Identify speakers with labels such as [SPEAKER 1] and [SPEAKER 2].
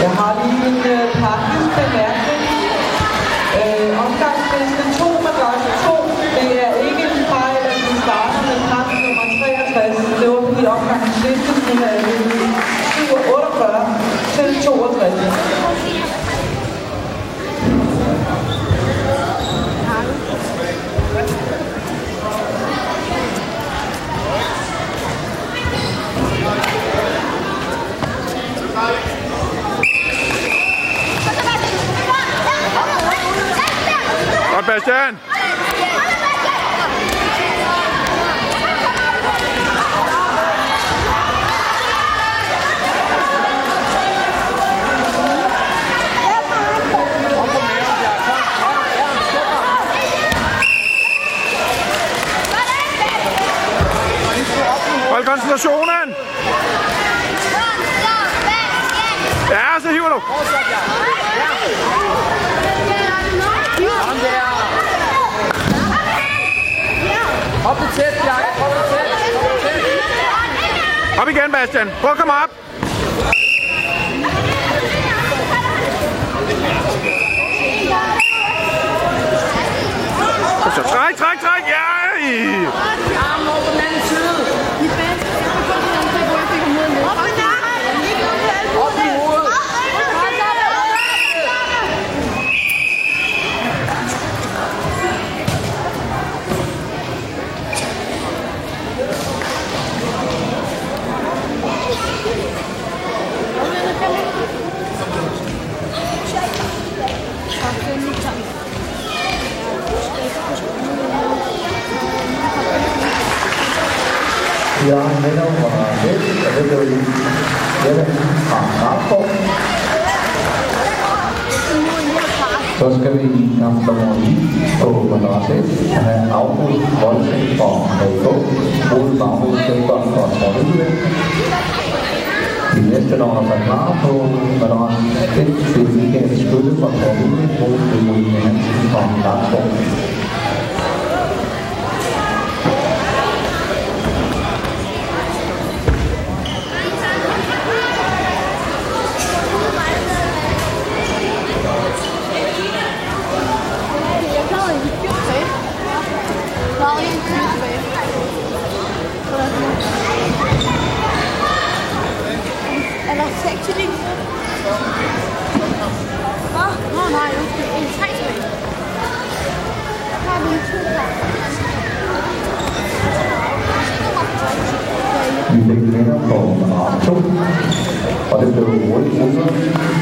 [SPEAKER 1] Wir haben ihn äh, bemerkt,
[SPEAKER 2] Christian! Hold koncentrationen. Ja, så hiver du. Op i tæt, Bjarke. Op i tæt. Op tæt. Op igen, Bastian. Prøv at komme op. Så træk, træk, træk. Ja! Armen giờ anh mới đâu mà biết là cái tôi thế là phản pháp không Los que vinimos a morir, todos conoces, algunos conocen por todo, un vamos a con por morir. Y este no nos ha dado, pero Og det blev hurtigt rundt.